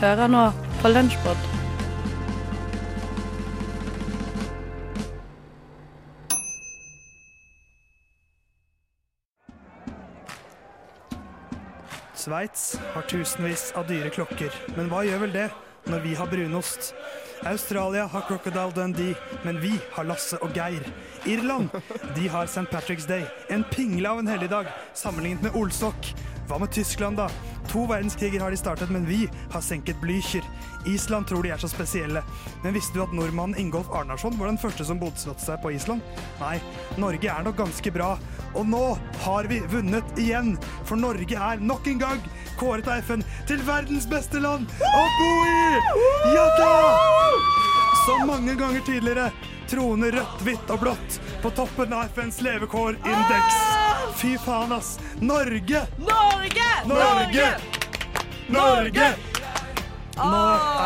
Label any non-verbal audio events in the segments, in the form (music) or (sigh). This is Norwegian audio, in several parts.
Hører nå på Lunsjpod. Sveits har tusenvis av dyre klokker, men hva gjør vel det når vi har brunost? Australia har Crocodile Dundee, men vi har Lasse og Geir. Irland de har St. Patrick's Day, en pingle av en helligdag sammenlignet med Olsok. Hva med Tyskland, da? To verdenskriger har de startet, men vi har senket Blücher. Island tror de er så spesielle. Men visste du at nordmannen Ingolf Arnarsson var den første som bosatte seg på Island? Nei, Norge er nok ganske bra. Og nå har vi vunnet igjen, for Norge er nok en gang kåret av FN til verdens beste land å bo i! Ja da! Som mange ganger tidligere troner rødt, hvitt og blått på toppen av FNs levekårindeks. Fy faen, ass. Norge! Norge! Norge! Norge! Nå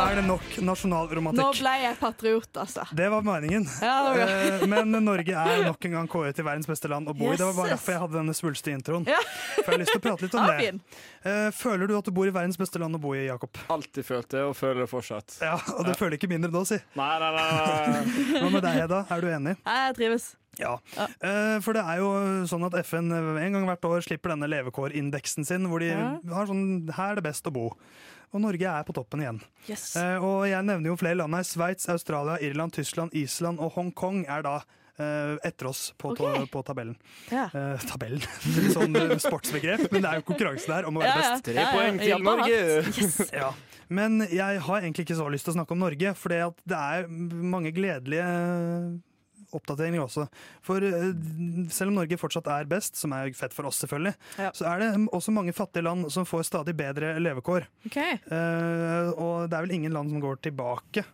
er det nok nasjonalromantikk. Nå ble jeg patriot, altså. Det var meningen. Ja, det var. Eh, Men Norge er nok en gang kåret til verdens beste land å bo i. Det var bare derfor jeg hadde denne svulstige introen. Ja. For jeg har lyst til å prate litt om (laughs) Ja, det. Eh, Føler du at du bor i verdens beste land å bo i, Jakob? Alltid følt det, og føler det fortsatt. Ja, Og du føler ikke mindre nå, si. Nei, nei, nei. nei. (laughs) Hva med deg, Hedda? Er du enig? Jeg trives. Ja. ja. For det er jo sånn at FN en gang hvert år slipper denne levekårindeksen sin, hvor de Ja. har sånn Her er det best å bo. Og Norge er på toppen igjen. Yes. Eh, og jeg nevner jo flere land her. Sveits, Australia, Irland, Tyskland, Island og Hongkong er da eh, etter oss på, okay. På tabellen. Ja. Eh, tabellen? (laughs) Litt sånn eh, sportsbegrep, men det er jo konkurranse der om å være Ja, ja. best. Tre poeng til Norge. (laughs) Yes. Ja. Men jeg har egentlig ikke så lyst til å snakke om Norge, for det er mange gledelige oppdateringer også. For eh, selv om Norge fortsatt er best, som er fett for oss selvfølgelig, Ja. så er det også mange fattige land som får stadig bedre levekår. Okay. Uh, og det er vel ingen land som går tilbake.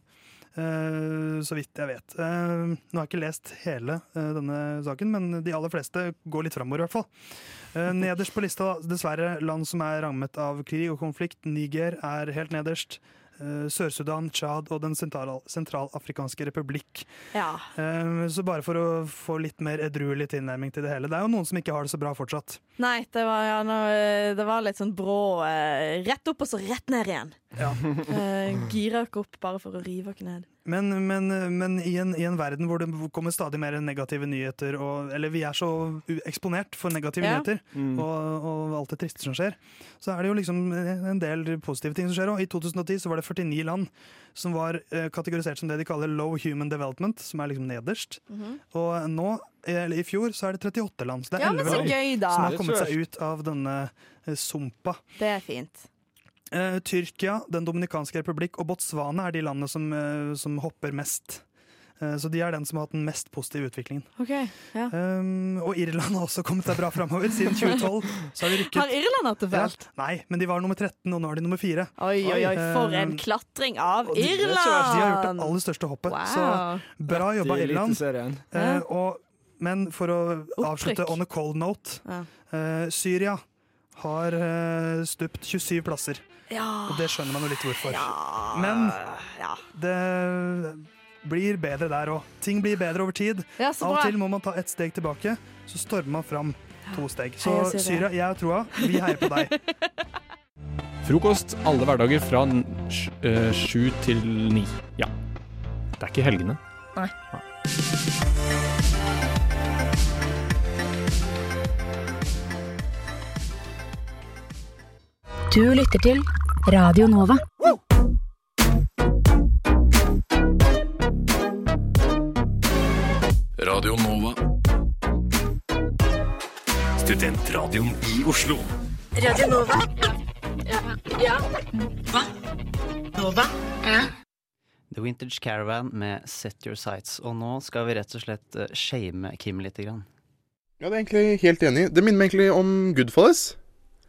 Uh, så vidt jeg vet. Uh, nå har jeg ikke lest hele denne saken, men de aller fleste går litt framover, i hvert fall. Nederst på lista, dessverre, land som er rammet av krig og konflikt. Niger er helt nederst. Eh, Sør-Sudan, Tsjad og Den sentral- sentralafrikanske republikk. Ja. Eh, så bare for å få litt mer edruelig tilnærming til det hele. Det er jo noen som ikke har det så bra fortsatt. Nei, det var, ja, nå, eh, det var litt sånn brå Rett opp og så rett ned igjen. Ja. Gira ikke opp bare for å rive oss ned. Men, men, men i, en, i en verden hvor det kommer stadig mer negative nyheter, og, eller vi er så eksponert for negative Ja. nyheter Mm. og, og alt det triste som skjer, så er det jo liksom en del positive ting som skjer. Og i 2010 så var det 49 land som var eh, kategorisert som det de kaller low human development, som er liksom nederst. Og nå, eller i fjor, så er det 38 land. Så det er Ja, 11 land gøy, som har kommet seg ut av denne eh, sumpa. Det er fint. Eh, Tyrkia, Den dominikanske republikk og Botswana er de landene som, eh, som hopper mest. Eh, så de er den som har hatt den mest positive utviklingen. Okay, Ja. Um, og Irland har også kommet seg bra framover. Siden (laughs) 2012 så har de rykket Har Irland hatt det ja. Nei, men de var nummer 13, og nå er de nummer 4. Oi, oi, oi, for en Um, klatring av og Irland! De har gjort det aller største hoppet. Wow. Så bra jobba, Irland. Eh, og, men for å avslutte on a cold note Ja. eh, Syria har stupt 27 plasser. Ja. Og det skjønner man jo litt hvorfor. ja. Men ja. det blir bedre der òg. Ting blir bedre over tid. ja, så Av og til må man ta ett steg tilbake, så stormer man fram to steg. Så Heia Syria. Jeg har troa. Vi heier på deg. (laughs) Frokost alle hverdager fra eh, sju til ni. Ja. Det er ikke helgene. Nei. Du lytter til Radio Nova. Radio Nova. Studentradioen i Oslo. Radio Nova. Ja Nova The Vintage Caravan med Set Your Sights. Og nå skal vi rett og slett uh, shame Kim litt. Grann. Ja, det er egentlig helt enig. Det minner meg egentlig om Goodfellas.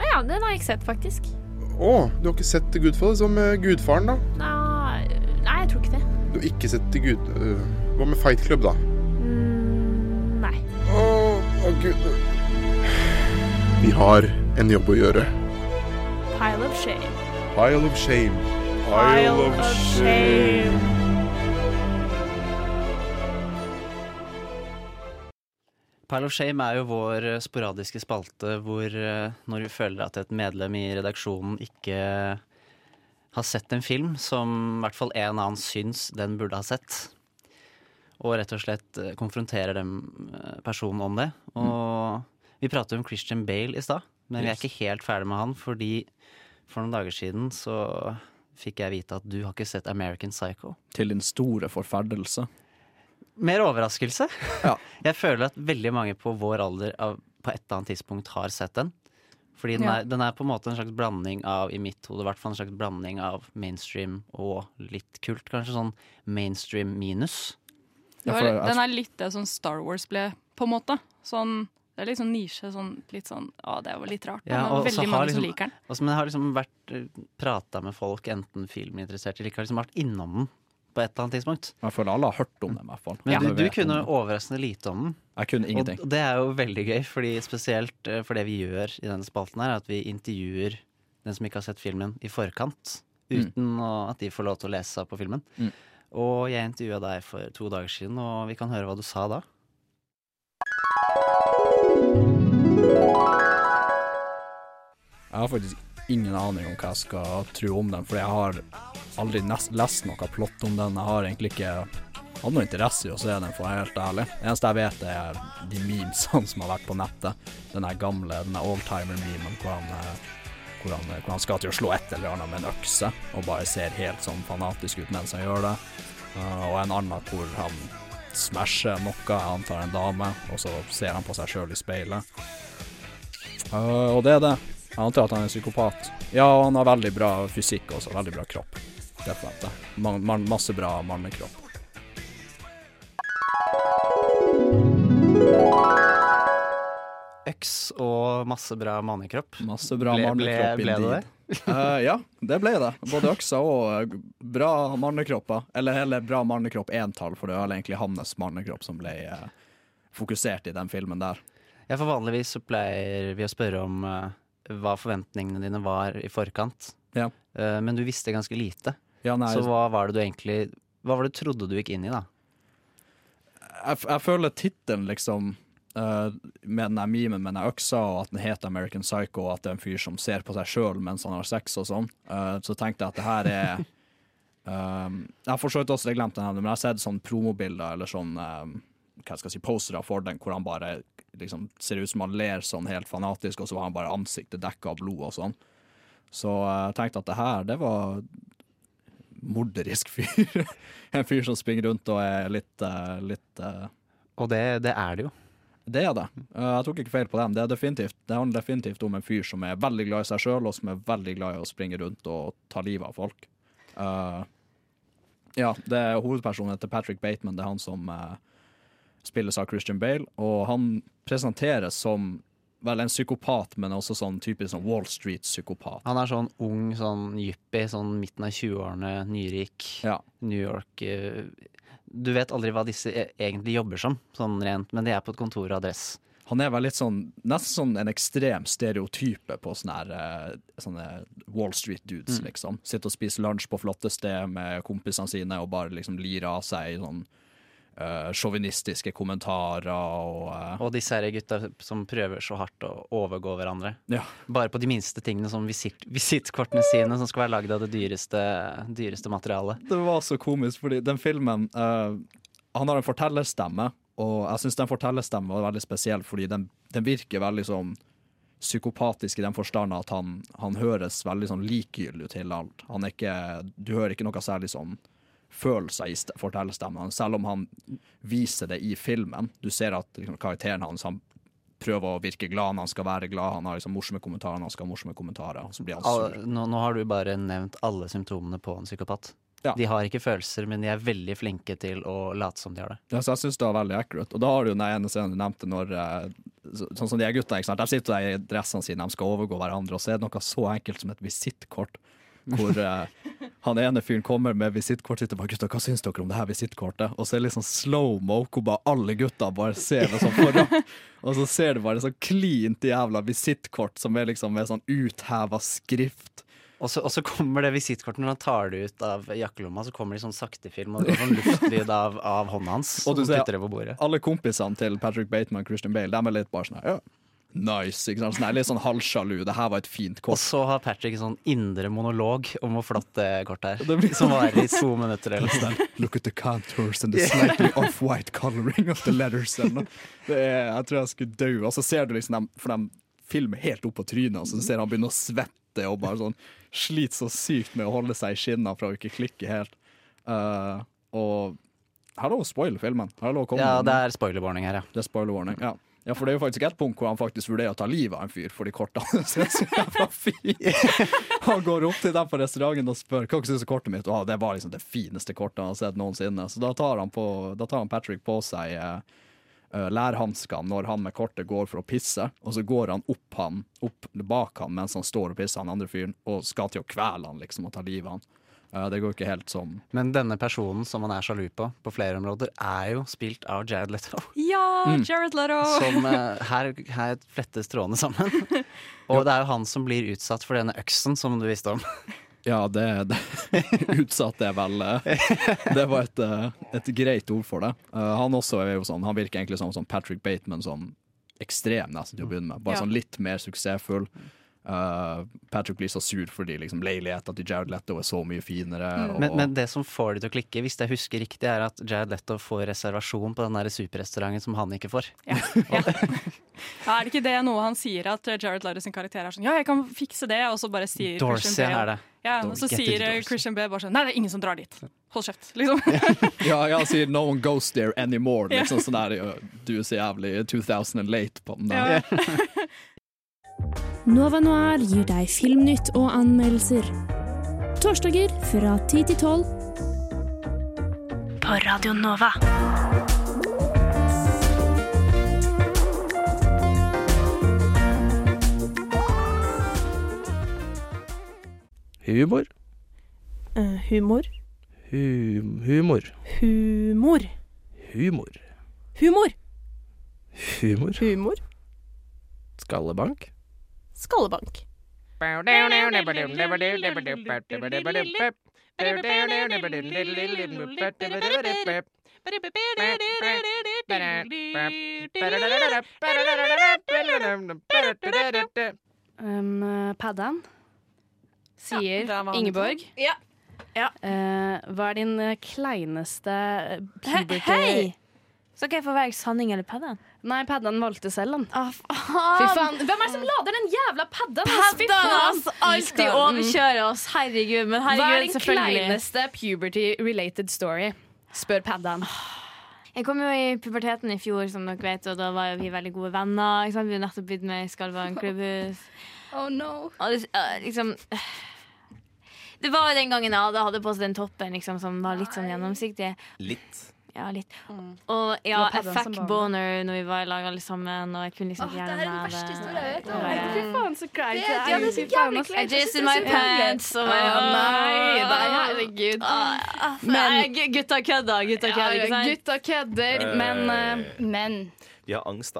Ja, den har jeg ikke sett, faktisk. Å, du har ikke sett Goodfellas? Hva med Gudfaren, da? Nei, nei, jeg tror ikke det. Du har ikke sett Gud... øh, hva med Fight Club, da? Mm, nei. Å, å gud Vi har en jobb å gjøre. Pile of shame. Pile of shame. Pile of shame. Pile of Shame er jo vår eh, sporadiske spalte hvor eh, når vi føler at et medlem i redaksjonen ikke har sett en film som i hvert fall en annen syns den burde ha sett. Og rett og slett eh, konfronterer den personen om det. Og vi pratet om Christian Bale i stad, men vi er ikke helt ferdig med han, fordi for noen dager siden så fikk jeg vite at du har ikke sett American Psycho. Til din store forferdelse. Mer overraskelse. Ja. (laughs) Jeg føler at veldig mange på vår alder av, på et eller annet tidspunkt har sett den. Fordi den, Ja. er, den er på en måte en slags blanding av, i mitt hode, hvert fall en slags blanding av mainstream og litt kult. Kanskje sånn mainstream minus. Det var, den er litt det som Star Wars ble, på en måte. Sånn, det er litt sånn nisje. Sånn, litt sånn Å, det var litt rart. Ja, men og veldig mange mange som liksom- liker den. Men jeg har liksom vært prata med folk, enten filminteresserte eller ikke, har liksom vært innom den på et eller annet tidspunkt. Jeg føler alle har hørt om den. i hvert fall. Men ja, du, du kunne overraskende lite om den. Jeg kunne ingenting. Og det er jo veldig gøy, fordi spesielt eh, for det vi gjør i denne spalten her, at vi intervjuer den som ikke har sett filmen i forkant, Mm. uten mm. at de får lov til å lese seg på filmen. Mm. Og jeg intervjua deg for to dager siden, og vi kan høre hva du sa da. Jeg har faktisk ingen aning om hva jeg skal tro om den, for jeg har aldri lest noe plott om den. Jeg har egentlig ikke hatt noe interesse i å se den, for å være helt ærlig. Det eneste jeg vet, er de memesene som har vært på nettet. Den gamle, den oldtimer-memen hvor, han, eh, hvor, hvor han skal til å slå et eller annet med en økse, og bare ser helt sånn fanatisk ut mens han gjør det. Eh, og en annen hvor han smasher noe, jeg antar en dame, og så ser han på seg sjøl i speilet. Eh, og det er det. Jeg antar at han er psykopat. Ja, og han har veldig bra fysikk også. Veldig bra kropp. Jeg. Man, man, masse bra mannekropp. Øks og masse bra mannekropp. Masse bra Ble- mannekropp. ble- ble det det? uh, (laughs) ja, det ble det. Både øksa og eh, bra mannekropper. Eller heller bra mannekropp entall, for det var egentlig hans mannekropp som ble uh, fokusert i den filmen der. Ja, for vanligvis så pleier vi å spørre om eh, hva forventningene dine var i forkant. Ja. Eh, men du visste ganske lite. Ja, nei, Så hva var det du egentlig Hva var det du trodde du gikk inn i, da? jeg, jeg føler tittelen liksom Uh, med den der memen med den øksa, og at den heter American Psycho, og at det er en fyr som ser på seg sjøl mens han har sex og sånn, uh, så tenkte jeg at det her er um, (laughs) Jeg har forsøkt også, jeg også den, men jeg har sett sånne promobilder eller sånn hva skal jeg si, postere for den, hvor han bare liksom ser ut som han ler sånn helt fanatisk, og så har han bare ansiktet dekka av blod og sånn. Så jeg tenkte at det her, det var morderisk fyr. (laughs) en fyr som springer rundt og er litt, eh, litt eh, Og det, det er det jo. det er det. Eh, jeg tok ikke feil på den. Det, definitivt, det handler definitivt om en fyr som er veldig glad i seg sjøl, og som er veldig glad i å springe rundt og ta livet av folk. Uh, ja, det er hovedpersonen til Patrick Bateman. Det er han som eh, spilles av Christian Bale, og han presenteres som vel en psykopat, men også sånn typisk sånn Wall Street-psykopat. Han er sånn ung, sånn yuppie, sånn midten av 20-årene, nyrik, Ja. New York eh, Du vet aldri hva disse e- egentlig jobber som, sånn rent, men de er på et kontor og adress. Han er vel litt sånn Nesten sånn en ekstrem stereotype på sånne, her, eh, sånne Wall Street-dudes, Mm. liksom. Sitter og spiser lunsj på flotte sted med kompisene sine og bare liksom lirer av seg sånn sjåvinistiske kommentarer og uh... Og disse her gutta som prøver så hardt å overgå hverandre. Ja. Bare på de minste tingene, som visitt, visittkortene sine, som skal være lagd av det dyreste, dyreste materialet. Det var så komisk, fordi den filmen uh, Han har en fortellerstemme, og jeg syns den fortellerstemmen var veldig spesiell, fordi den, den virker veldig sånn psykopatisk i den forstand at han, han høres veldig sånn likegyldig ut til alt. Han er ikke, du hører ikke noe særlig sånn følelser i st- fortellerstemmen, selv om han viser det i filmen. Du ser at liksom, karakteren hans han prøver å virke glad når han skal være glad. Han har liksom morsomme kommentarer når han skal ha morsomme kommentarer. Sur. Nå, nå har du bare nevnt alle symptomene på en psykopat. Ja. De har ikke følelser, men de er veldig flinke til å late som de har det. Ja, så jeg syns det var veldig accurate. Og da har du den ene scenen du nevnte, når eh, Sånn som de er gutta, ikke sant. De sitter der i dressene sine, de skal overgå hverandre, og så er det noe så enkelt som et visittkort. Hvor eh, han ene fyren kommer med visittkortet sitt og bare 'Gutta, hva syns dere om det her visittkortet?' Og så er det litt sånn slow-mo, hvor bare alle gutta bare ser det sånn foran. (laughs) Og så ser du bare sånn klint jævla visittkort som er liksom med sånn utheva skrift. Og så, og så kommer det visittkortet når han tar det ut av jakkelomma, så kommer det i sånn saktefilm, og det er sånn luftlyd av, av hånda hans. Og du ser alle kompisene til Patrick Bateman og Christian Bale, de er litt bare sånn her, ja. Nice. Ikke sant? Sånn, her, litt sånn halvsjalu. Det her var et fint kort. Og så har Patrick en sånn indre monolog om hvor flott det kortet Det er. blir- Som varer i to minutter eller noe. (laughs) Look at the contours and the slightly (laughs) off-white coloring of the letters. Det er, jeg tror jeg skulle dø. Og så ser du liksom dem, for de filmer helt opp på trynet, og så ser han begynne å svette og bare sånn sliter så sykt med å holde seg i skinna for å ikke klikke helt. Uh, og her er lov å spoile filmen. Her er lov å komme Ja, det er spoiler-warning her, ja. Det er spoiler warning. Ja. Ja, for det er jo faktisk et punkt hvor han faktisk vurderer å ta livet av en fyr for de kortene. Så det er så jævla fint. Han går opp til dem på restauranten og spør hva syns du kortet mitt. Og det var liksom det fineste kortet han har sett noensinne. Så da tar han, på, da tar han Patrick på seg eh, eh, lærhanskene når han med kortet går for å pisse, og så går han opp, han, opp bak han mens han står og pisser, han andre fyren, og skal til å kvele han liksom og ta livet av han. Det går ikke helt sånn. Men denne personen som han er sjalu på, på flere områder, er jo spilt av Jared Leto. Ja, Mm. Jared Leto! Som uh, her, her flettes trådene sammen. (laughs) Og det er jo han som blir utsatt for denne øksen, som du visste om. (laughs) Ja, det, det (laughs) Utsatt er vel eh, Det var et, eh, et greit ord for det. Uh, han også er jo sånn Han virker egentlig som, som Patrick Bateman, sånn ekstrem nesten til å begynne med. Bare Ja. sånn litt mer suksessfull. Eh, Patrick blir så sur fordi liksom, leiligheta til Jared Leto er så mye finere. Og, Men, men det som får det til å klikke, hvis jeg husker riktig, er at Jared Leto får reservasjon på den der superrestauranten som han ikke får. Ja, (laughs) er det ikke det noe han sier, at Jared Leto sin karakter er sånn Ja, jeg kan fikse det, og så bare sier Dorsey Christian Bale er det. Ja, og så sier Christian Bale bare sånn Nei, det er ingen som drar dit. Hold kjeft, liksom. (laughs) ja, ja, han sier 'no one goes there anymore'. Liksom sånn der, Du er så jævlig 2000 and late på den der. (laughs) Nova Noir gir deg filmnytt og anmeldelser. Torsdager fra 10 til 12. På Radio Nova. Humor. Uh, humor. Hum, humor. Humor. Humor. Humor. Humor. Humor. Skallebank. Skallebank. Um, Paddan sier ja. Ingeborg. Ja. Ja. Uh, hva er din eh, kleineste eh, puberty Hei! Skal ikke jeg få være sanning eller padden? Nei, Paddan valgte selv, den. Ah, Fy faen. Hvem er det som lader den jævla Padden faen. altså, alltid overkjører oss. Herregud. Men Hva er herregud, din kleineste puberty-related story? Spør Paddan. Jeg kom jo i puberteten i fjor, som dere vet, og da var jo vi veldig gode venner. Ikke sant? Vi har nettopp blitt med Skalvang klubbhus. (laughs) Oh no. Og det, liksom Det var den gangen jeg hadde, hadde på seg den toppen liksom, som var litt sånn gjennomsiktig. Litt. Ja, litt. Mm. Og ja, jeg fikk boner når vi var i lag alle sammen, og jeg kunne liksom gjerne ikke det er den verste historien jeg vet. Det Fy faen, så kleint Det- er. det er. I just in my pants. Og Å, nei, nei, herregud. Ah, Men- Gutta kødda, gutta kødder, ikke sant? Gutta kødder, Eh. men eh, Men Vi har angst, da.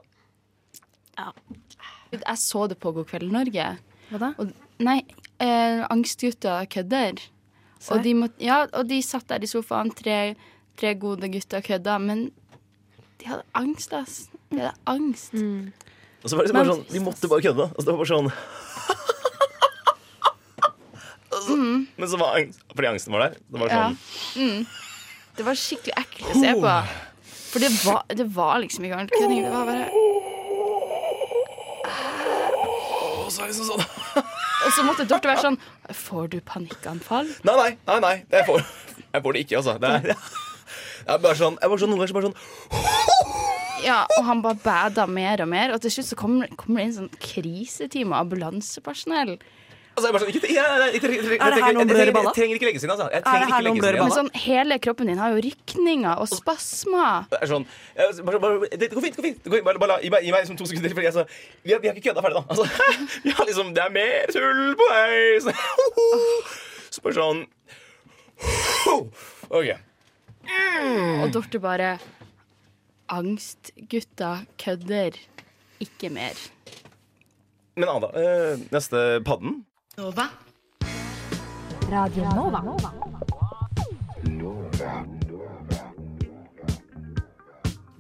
Jeg så det på God kveld Norge. Hva da? Og, nei, eh, Angstgutta kødder. Og de, må, ja, og de satt der i sofaen, tre, tre gode gutter kødda, men de hadde angst, ass. De hadde angst. Og så var det liksom bare sånn, De måtte bare kødde. Altså, det var bare sånn (laughs) altså, Men så var angst Fordi angsten var der. Det var Ja. sånn Mm. Det var skikkelig ekkelt å se på. For det var, det var liksom ikke ordentlig kødding. Det var bare Og så er det sånn, sånn. (laughs) Og så måtte Dorte være sånn Får du panikkanfall? Nei, nei, nei, nei jeg, får, jeg får det ikke, altså. Det er, jeg bare sånn, jeg bare sånn, Noen ganger så bare sånn (laughs) Ja, og han bare bada mer og mer, og til slutt så kommer, kom det inn sånn kriseteam og ambulansepersonell. Altså, jeg bare sånn, ikke, jeg, jeg, jeg, jeg trenger ikke legges inn, altså. Jeg Er trenger ikke her noen legge blør i seg inn. Men sånn, hele kroppen din har jo rykninger og spasmer. Er sånn, bare, bare, det, går fint, det går fint. Bare, bare, la- gi meg, liksom to sekunder til. Fordi jeg, vi, har, vi har ikke kødda ferdig, da. Altså, (laughs) vi har liksom, det er mer tull på vei. Så, (laughs) så bare sånn OK. Og Dorte bare Angst, gutta, kødder. Ikke mer. Men Ada, øh, neste padden. Nova. Radio Nova.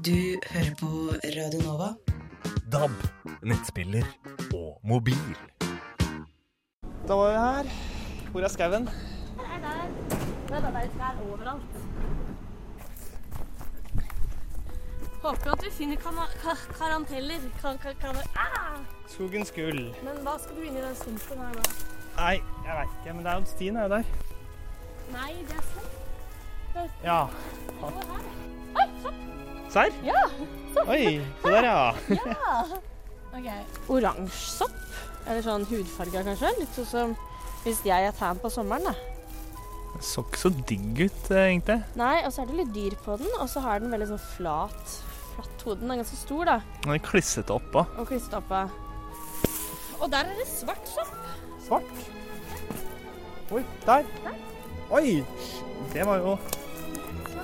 Du hører på Radio Nova. DAB, nettspiller og mobil. Da var vi her. Hvor er skauen? Nei, der. Det er bare trær overalt. Håper at vi finner karanteller. Kan, kan, kan ah! Skogens gull. Men hva skal du inn i den sumpen her da? Nei, jeg veit ikke, men det er jo stien er jo der. Nei, det er sånn. Ja. Oi, sopp! Serr? Ja, sopp. Oi, se der, ja. (laughs) ja. Ok. Oransje sopp. Eller sånn hudfarga, kanskje. Litt sånn som hvis jeg er tan på sommeren, da. Det så ikke så digg ut, eh, egentlig. Nei, og så er det litt dyr på den, og så har den veldig sånn flat, flatt hode. Den er ganske stor, da. Den er klissete oppå. Og klissete oppå. Og der er det svart sopp. Svart? Oi, der. Oi! Det var jo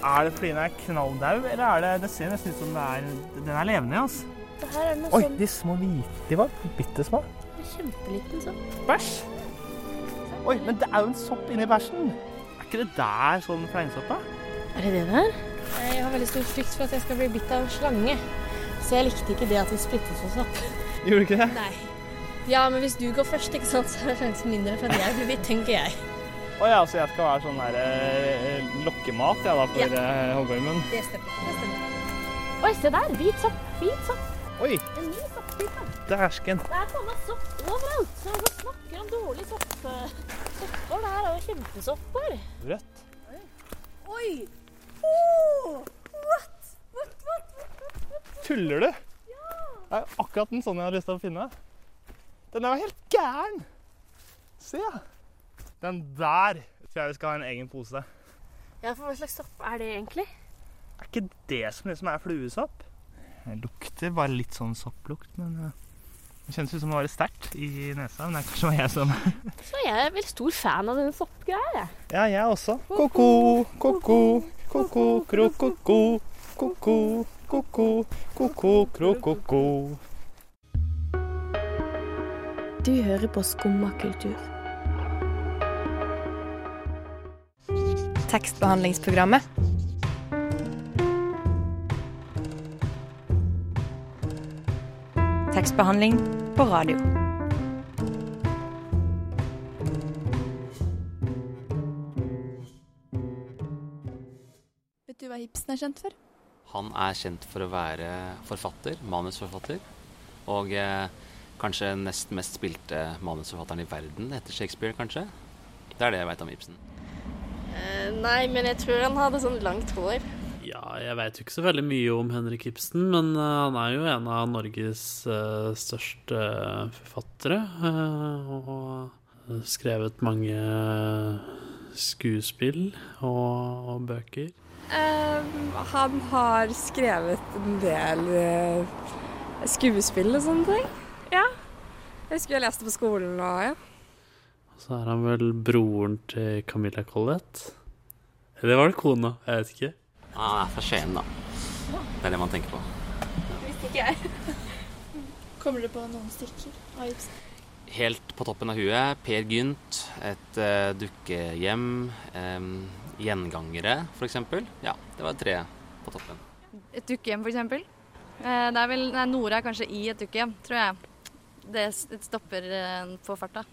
Er det fordi den er knalldau, eller er det Det ser nesten ut som det er Den er levende, altså. Det her er noe Oi, sånn de små hvite De var bitte små. kjempeliten sopp. Bæsj! Oi, men det er jo en sopp inni bæsjen. Er ikke det der sånn fleinsopp, da? Er det det der? Jeg har veldig stor frykt for at jeg skal bli bitt av en slange. Så jeg likte ikke det at vi splittet oss opp. Gjorde du ikke det? Nei. Ja, men hvis du går først, ikke sant, så er sjansen mindre for at jeg blir bitt, tenker jeg. Å ja, så jeg skal være sånn der eh, lokkemat ja, da, for Ja. eh, hoggormen? Det stemmer. Det stemmer. Oi, se der. Hvit sopp. Hvit sopp. Oi, En ny sopptype. dæsken. Det er faen meg sopp overalt. Så vi snakker om dårlig sopp? Sopper, det her er jo kjempesopper. Rødt. Oi. Oi! Oh! What? What, what? Tuller du? Ja. Det er akkurat den sånn jeg har lyst til å finne. Den er jo helt gæren! Se! Den der tror jeg vi skal ha en egen pose. Ja, for hva slags sopp er det egentlig? Er ikke det som liksom er fluesopp? Det lukter bare litt sånn sopplukt, men det kjennes ut som det var litt sterkt i nesa. Men det er kanskje jeg som Så jeg er veldig stor fan av denne soppgreia. jeg. Ja, jeg også. Ko-ko, ko-ko, ko-ko, kro-ko-ko. Ko-ko, ko-ko, ko-ko, kro-ko-ko. Du hører på Skumma kultur. Tekstbehandlingsprogrammet. Tekstbehandling på radio. Ibsen er kjent for? Han er kjent for å være forfatter, manusforfatter. Og eh, kanskje nest mest spilte manusforfatteren i verden etter Shakespeare, kanskje. Det er det jeg veit om Ibsen. Eh, nei, men jeg tror han hadde sånn langt hår. Ja, jeg vet jo ikke så veldig mye om Henrik Ibsen, men uh, han er jo en av Norges uh, største forfattere. Uh, og skrevet mange skuespill og, og bøker. Ehm, han har skrevet en del uh, skuespill og sånne ting. Ja. Jeg husker jeg leste på skolen og ja. Og Så er han vel broren til Camilla Collett. Eller var det kona? Jeg vet ikke. Han er fra Skien, da. Det er det man tenker på. Visste ikke jeg. (laughs) Kommer du på noen stykker av Ibsen? Helt på toppen av huet, Per Gynt, et uh, dukkehjem, eh, gjengangere f.eks. Ja, det var tre på toppen. Et dukkehjem, eksempel. Eh, Det er vel, nei, Nora er kanskje i et dukkehjem, tror jeg. Det stopper eh, på farta.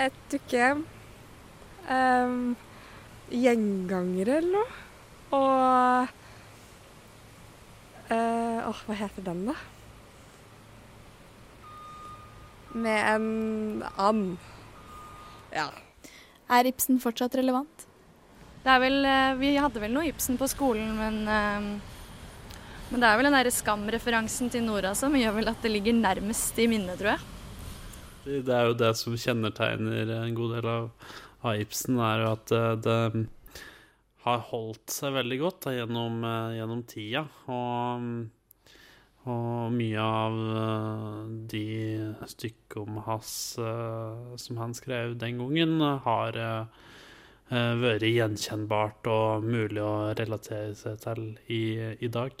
Et dukkehjem. Um, gjengangere eller noe. Og uh, Åh, hva heter den, da? Med en and. Ja. Er Ibsen fortsatt relevant? Vel, eh, vi hadde vel noe Ibsen på skolen, men, eh, men det er vel den derre Skam-referansen til Nora som gjør vel at det ligger nærmest i minnet, tror jeg. Det er jo det som kjennetegner en god del av, av Ibsen, er jo at det, det har holdt seg veldig godt da, gjennom, eh, gjennom tida. Og, og mye av eh, de stykker om hans eh, som han skrev den gangen, har eh, eh, vært gjenkjennbart og mulig å relatere seg til i, i dag.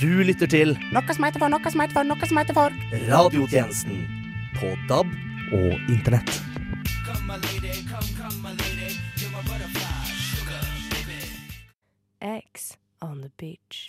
Du lytter til Noe som heter for, noe som heter for, noe som heter for. Radiotjenesten på DAB og Internett. X on the beach.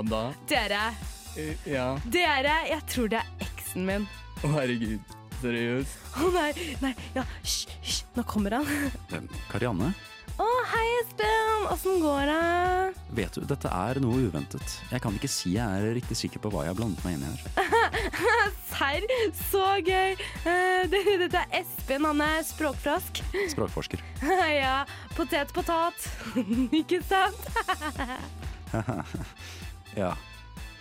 Hva da? Dere, Eh, Ja. dere, jeg tror det er eksen min. Å, herregud. Seriøst? Å nei, nei, ja, hysj, hysj, nå kommer han. Karianne, Å, hei Espen, åssen går det? vet du, dette er noe uventet. Jeg kan ikke si jeg er riktig sikker på hva jeg har blandet meg inn i her. (laughs) Serr, så gøy. Eh, det- Dette er Espen, han er språkfrosk. Språkforsker. (laughs) Ja, potet potat. (laughs) Ikke sant? Ja.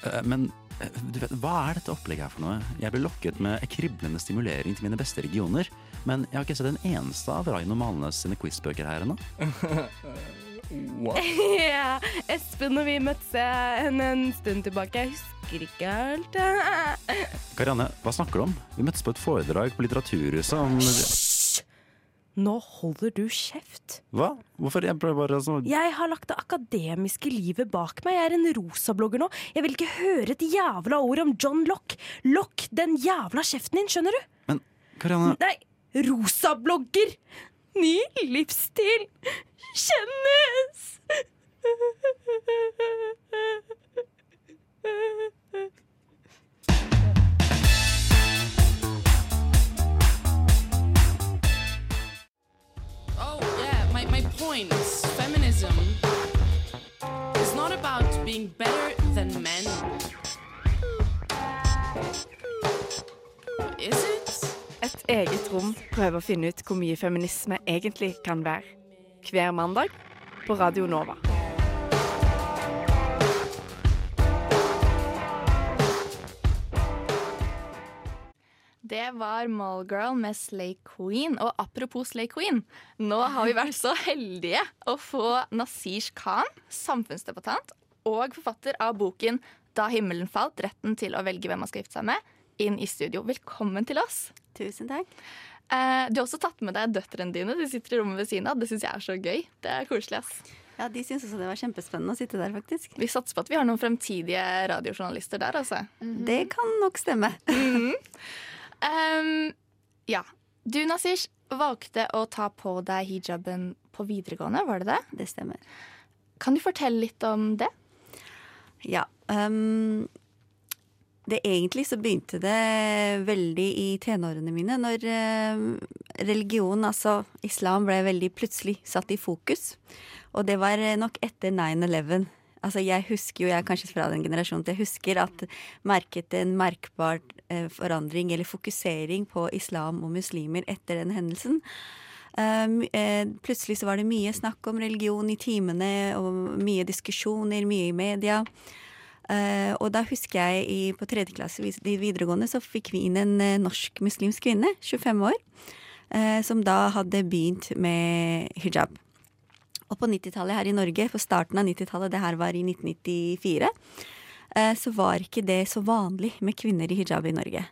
Eh, Men eh, du vet, hva er dette opplegget her for noe? Jeg ble lokket med kriblende stimulering til mine beste regioner. Men jeg har ikke sett en eneste av Raino Malnes sine quizbøker her ennå. (laughs) (laughs) ja, Espen og vi møttes en, en stund tilbake. Jeg husker ikke helt. (laughs) Karianne, hva snakker du om? Vi møttes på et foredrag på Litteraturhuset om Nå holder du kjeft. Hva? Hvorfor? Jeg prøver bare altså Jeg har lagt det akademiske livet bak meg. Jeg er en rosablogger nå. Jeg vil ikke høre et jævla ord om John Lock. Lock den jævla kjeften din, skjønner du? Men Karianne Nei, rosablogger! Ny livsstil kjennes! (laughs) point feminism is not about being better than men. Is it? Et eget rom prøver å finne ut hvor mye feminisme egentlig kan være. Hver mandag på Radio Nova. Det var Mallgirl med Slay Queen. Og apropos Slay Queen, nå har vi vært så heldige å få Nasish Khan, samfunnsdebattant og forfatter av boken 'Da himmelen falt retten til å velge hvem man skal gifte seg med', inn i studio. Velkommen til oss. Tusen takk. Eh, du har også tatt med deg døtrene dine. De sitter i rommet ved siden av. Det syns jeg er så gøy. Det er koselig, ass. Ja, De syns også det var kjempespennende å sitte der, faktisk. Vi satser på at vi har noen fremtidige radiojournalister der, altså. Det kan nok stemme. Um, ja. Du, Nasish, valgte å ta på deg hijaben på videregående, var det det? Det stemmer. Kan du fortelle litt om det? Ja. Um, det Egentlig så begynte det veldig i tenårene mine, når um, religion, altså islam, ble veldig plutselig satt i fokus. Og det var eh, nok etter 9-11. Altså jeg husker jo, jeg er kanskje fra den generasjonen, at jeg husker at merket en merkbar eh, forandring eller fokusering på islam og muslimer etter den hendelsen. Um, eh, plutselig så var det mye snakk om religion i timene, og mye diskusjoner, mye i media. Uh, og da husker jeg i, på tredje klasse i videregående så fikk vi inn en eh, norsk muslimsk kvinne, 25 år, uh, som da hadde begynt med hijab. Og på 90-tallet her i Norge, på starten av 90-tallet, det her var i 1994, eh, så var ikke det så vanlig med kvinner i hijab i Norge.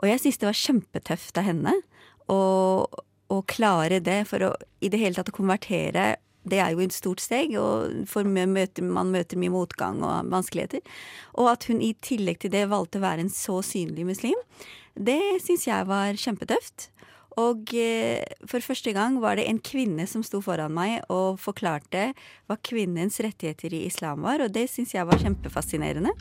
Og jeg syns det var kjempetøft av henne å, å klare det, for å i det hele tatt å konvertere. Det er jo et stort steg, og møter, man møter mye motgang og vanskeligheter. Og at hun i tillegg til det valgte å være en så synlig muslim, det syns jeg var kjempetøft. Og eh, for første gang var det en kvinne som sto foran meg og forklarte hva kvinnens rettigheter i islam var, og det syns jeg var kjempefascinerende.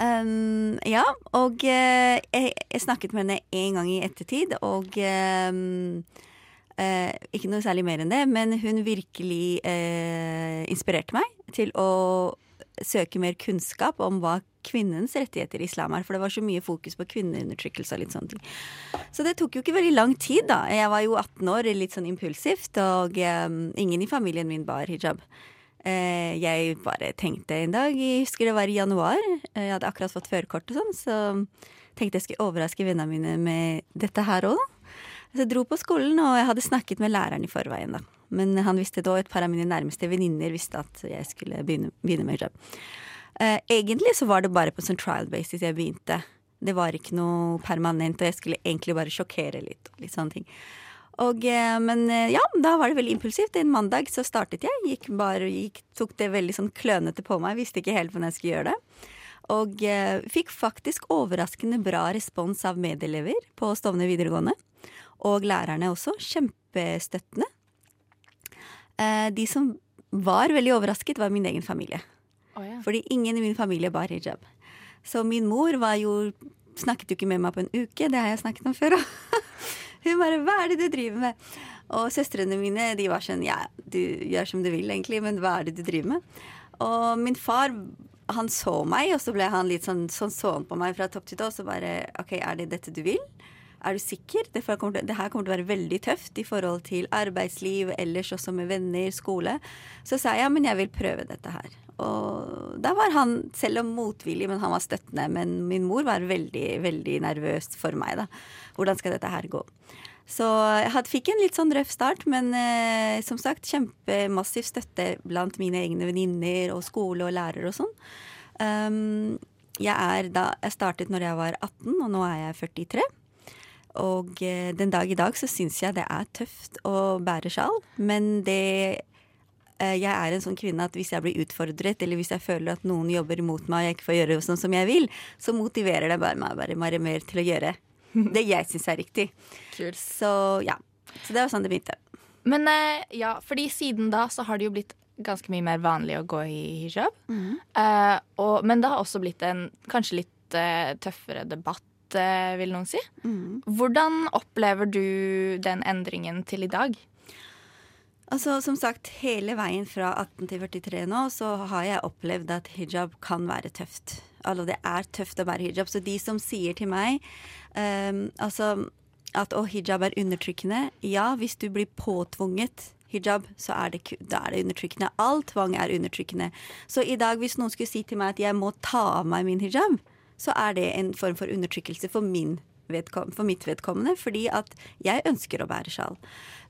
Um, ja, og eh, jeg, jeg snakket med henne en gang i ettertid, og um, eh, ikke noe særlig mer enn det, men hun virkelig eh, inspirerte meg til å søke mer kunnskap om hva kvinnens rettigheter i islam er, for det var så mye fokus på kvinneundertrykkelse og litt sånne ting. Så det tok jo ikke veldig lang tid, da. Jeg var jo 18 år, litt sånn impulsivt, og um, ingen i familien min bar hijab. Uh, jeg bare tenkte en dag, jeg husker det var i januar, uh, jeg hadde akkurat fått førerkort og sånn, så tenkte jeg skulle overraske vennene mine med dette her òg, da. Så jeg dro på skolen, og jeg hadde snakket med læreren i forveien, da. Men han visste da, et par av mine nærmeste venninner visste at jeg skulle begynne, begynne med hijab. Eh, egentlig så var det bare på sånn trial basis jeg begynte. Det var ikke noe permanent, og jeg skulle egentlig bare sjokkere litt. litt sånne ting. Og, eh, men eh, ja, da var det veldig impulsivt. En mandag så startet jeg. Gikk bare, gikk, tok det veldig sånn klønete på meg. Visste ikke helt hvordan jeg skulle gjøre det. Og eh, fikk faktisk overraskende bra respons av medelever på Stovner videregående. Og lærerne også. Kjempestøttende. Eh, de som var veldig overrasket, var min egen familie. Fordi ingen i min familie bar hijab. Så min mor var jo snakket jo ikke med meg på en uke, det har jeg snakket om før. (laughs) Hun bare 'hva er det du driver med?' Og søstrene mine de var sånn 'ja, du gjør som du vil, egentlig, men hva er det du driver med?' Og min far han så meg, og så ble han litt sånn, sånn så han på meg fra topp til tå. Og så bare OK, er det dette du vil? Er du sikker? Det, her kommer til å være veldig tøft i forhold til arbeidsliv, ellers også med venner, skole. Så sa jeg ja, men jeg vil prøve dette her. Og da var han, selv om motvillig, men han var støttende. Men min mor var veldig, veldig nervøs for meg, da. Hvordan skal dette her gå? Så jeg fikk en litt sånn røff start, men eh, som sagt kjempemassiv støtte blant mine egne venninner og skole og lærere og sånn. Um, jeg, er da, jeg startet når jeg var 18, og nå er jeg 43. Og eh, den dag i dag så syns jeg det er tøft å bære sjal, men det eh, jeg er en sånn kvinne at hvis jeg blir utfordret, eller hvis jeg føler at noen jobber imot meg og jeg ikke får gjøre sånn som jeg vil, så motiverer det bare meg bare mer, mer til å gjøre (laughs) det jeg syns er riktig. Så ja. Så det var sånn det begynte. Men eh, ja, fordi siden da så har det jo blitt ganske mye mer vanlig å gå i hijab. Eh, og, men det har også blitt en kanskje litt uh, tøffere debatt, eh, vil noen si. Hvordan opplever du den endringen til i dag? Altså, som sagt, hele veien fra 18 til 43 nå, så har jeg opplevd at hijab kan være tøft. Altså, det er tøft å bære hijab. Så de som sier til meg um, altså, at å, hijab er undertrykkende Ja, hvis du blir påtvunget hijab, så er det, da er det undertrykkende. All tvang er undertrykkende. Så i dag, hvis noen skulle si til meg at jeg må ta av meg min hijab, så er det en form for undertrykkelse for min for mitt vedkommende, fordi at jeg ønsker å bære sjal.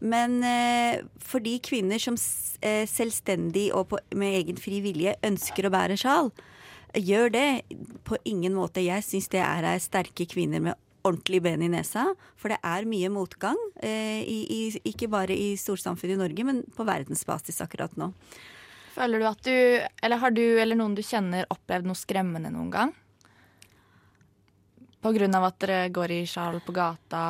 Men eh, for de kvinner som eh, selvstendig og på, med egen fri vilje ønsker å bære sjal, gjør det på ingen måte. Jeg syns det er sterke kvinner med ordentlig ben i nesa. For det er mye motgang, eh, i, i, ikke bare i storsamfunnet i Norge, men på verdensbasis akkurat nå. Føler du at du, eller har du eller noen du kjenner opplevd noe skremmende noen gang? På grunn av at dere går i sjal på gata?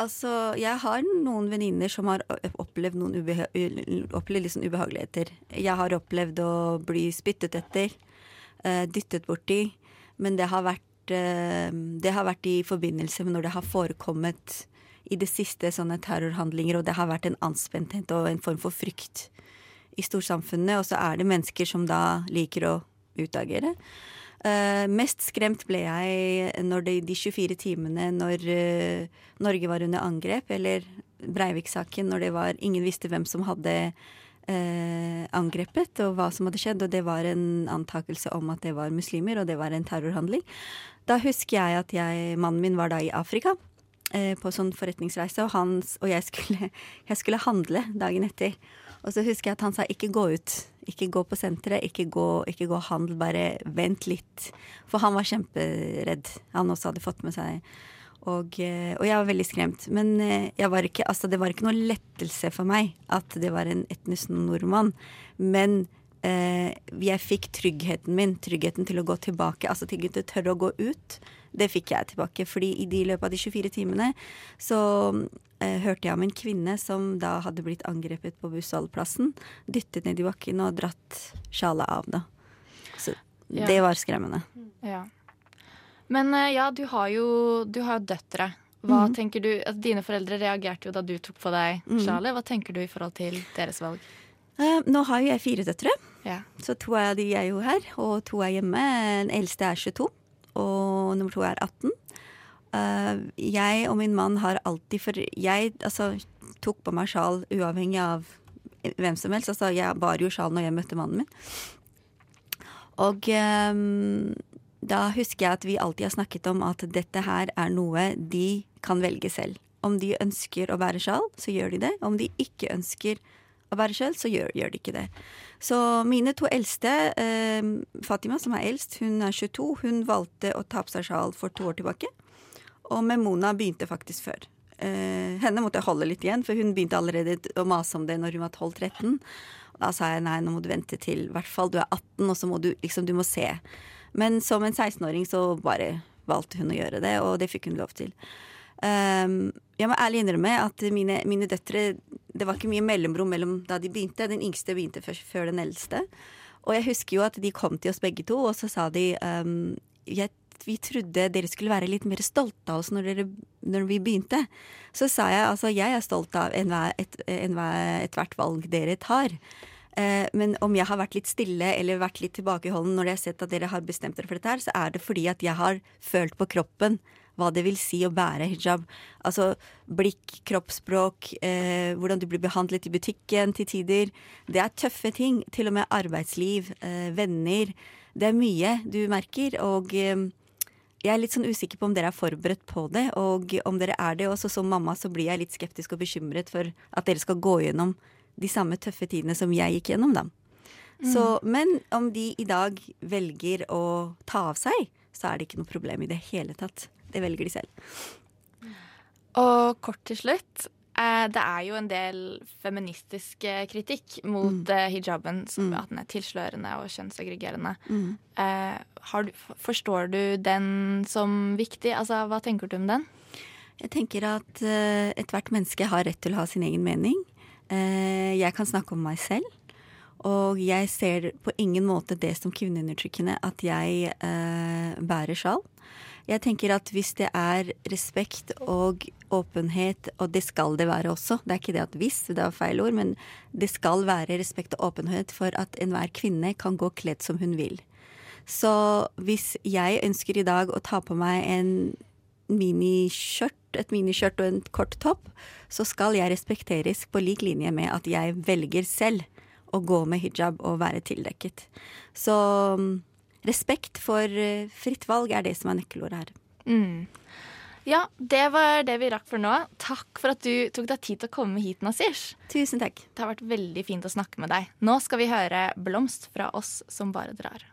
Altså, jeg har noen venninner som har opplevd noen ubeha opplevd litt sånn ubehageligheter. Jeg har opplevd å bli spyttet etter, uh, dyttet borti, men det har vært uh, det har vært i forbindelse med når det har forekommet i det siste sånne terrorhandlinger, og det har vært en anspenthet og en form for frykt i storsamfunnet, og så er det mennesker som da liker å utagere. Eh, mest skremt ble jeg når de, de 24 timene når uh, Norge var under angrep, eller Breivik-saken, når det var ingen visste hvem som hadde uh, angrepet, og hva som hadde skjedd, og det var en antakelse om at det var muslimer, og det var en terrorhandling. Da husker jeg at jeg, mannen min var da i Afrika. På sånn forretningsreise, og, hans, og jeg, skulle, (laughs) jeg skulle handle dagen etter. Og så husker jeg at han sa ikke gå ut. Ikke gå på senteret, ikke gå, ikke gå handel, bare vent litt. For han var kjemperedd. Han også hadde fått med seg og, eh, og jeg var veldig skremt. Men eh, var ikke, altså, det var ikke noe lettelse for meg at det var en etnisk nordmann. Men eh, jeg fikk tryggheten min, tryggheten til å gå tilbake, altså til å tørre å gå ut. Det fikk jeg tilbake. fordi i de løpet av de 24 timene så eh, hørte jeg om en kvinne som da hadde blitt angrepet på bussholdeplassen. Dyttet ned i bakken og dratt sjalet av, da. Så Ja. det var skremmende. Ja. Men eh, ja, du har jo, du har jo døtre. Hva mm. tenker du, altså, Dine foreldre reagerte jo da du tok på deg Mhm. sjalet. Hva tenker du i forhold til deres valg? Eh, nå har jo jeg fire døtre, Ja. så to av de er jo her, og to er hjemme. Den eldste er 22, og nummer to er 18. Eh, jeg og min mann har alltid For jeg altså, tok på meg sjal uavhengig av hvem som helst. Altså, jeg bar jo sjal når jeg møtte mannen min. Og um, da husker jeg at vi alltid har snakket om at dette her er noe de kan velge selv. Om de ønsker å bære sjal, så gjør de det. Om de ikke ønsker å være sjøl, så gjør, gjør de ikke det. Så mine to eldste, eh, Fatima som er eldst, hun er 22, hun valgte å ta på seg sjal for to år tilbake. Og Memona begynte faktisk før. Eh, henne måtte jeg holde litt igjen, for hun begynte allerede å mase om det når hun var 12-13. Da sa jeg nei, nå må du vente til i hvert fall du er 18, og så må du liksom, du må se. Men som en 16-åring så bare valgte hun å gjøre det, og det fikk hun lov til. Um, jeg må ærlig innrømme at mine, mine døtre Det var ikke mye mellomrom mellom da de begynte. Den yngste begynte før, før den eldste. Og jeg husker jo at de kom til oss begge to, og så sa de um, jeg, vi trodde dere skulle være litt mer stolte av oss når, dere, når vi begynte. Så sa jeg altså jeg er stolt av ethvert et- enhver- ethvert valg dere tar. Eh, men om jeg har vært litt stille eller vært litt tilbakeholden når jeg har sett at dere har bestemt dere for dette her, så er det fordi at jeg har følt på kroppen hva det vil si å bære hijab. Altså blikk, kroppsspråk, eh, hvordan du blir behandlet i butikken til tider. Det er tøffe ting. Til og med arbeidsliv, eh, venner. Det er mye du merker, og eh, jeg er litt sånn usikker på om dere er forberedt på det. Og om dere er det også som mamma, så blir jeg litt skeptisk og bekymret for at dere skal gå gjennom de samme tøffe tidene som jeg gikk gjennom, da. Så, men om de i dag velger å ta av seg, så er det ikke noe problem i det hele tatt. Det velger de selv. Og kort til slutt. Eh, det er jo en del feministisk eh, kritikk mot Mm. eh, hijaben, som at den er tilslørende og kjønnsaggregerende. Mm. Du, forstår du den som viktig? Altså, hva tenker du om den? Jeg tenker at ethvert menneske har rett til å ha sin egen mening. Jeg kan snakke om meg selv. Og jeg ser på ingen måte det som kvinneundertrykkende at jeg eh, bærer sjal. Jeg tenker at hvis det er respekt og åpenhet, og det skal det være også, det er ikke det at hvis, det er feil ord, men det skal være respekt og åpenhet for at enhver kvinne kan gå kledd som hun vil. Så hvis jeg ønsker i dag å ta på meg en miniskjørt, et miniskjørt og en kort topp, så skal jeg respekteres på lik linje med at jeg velger selv å gå med hijab og være tildekket. Så respekt for eh, fritt valg er det som er nøkkelordet her. Mm. Ja, det var det vi rakk for nå. Takk for at du tok deg tid til å komme hit, Nasish. Tusen takk. Det har vært veldig fint å snakke med deg. Nå skal vi høre 'Blomst' fra oss som bare drar.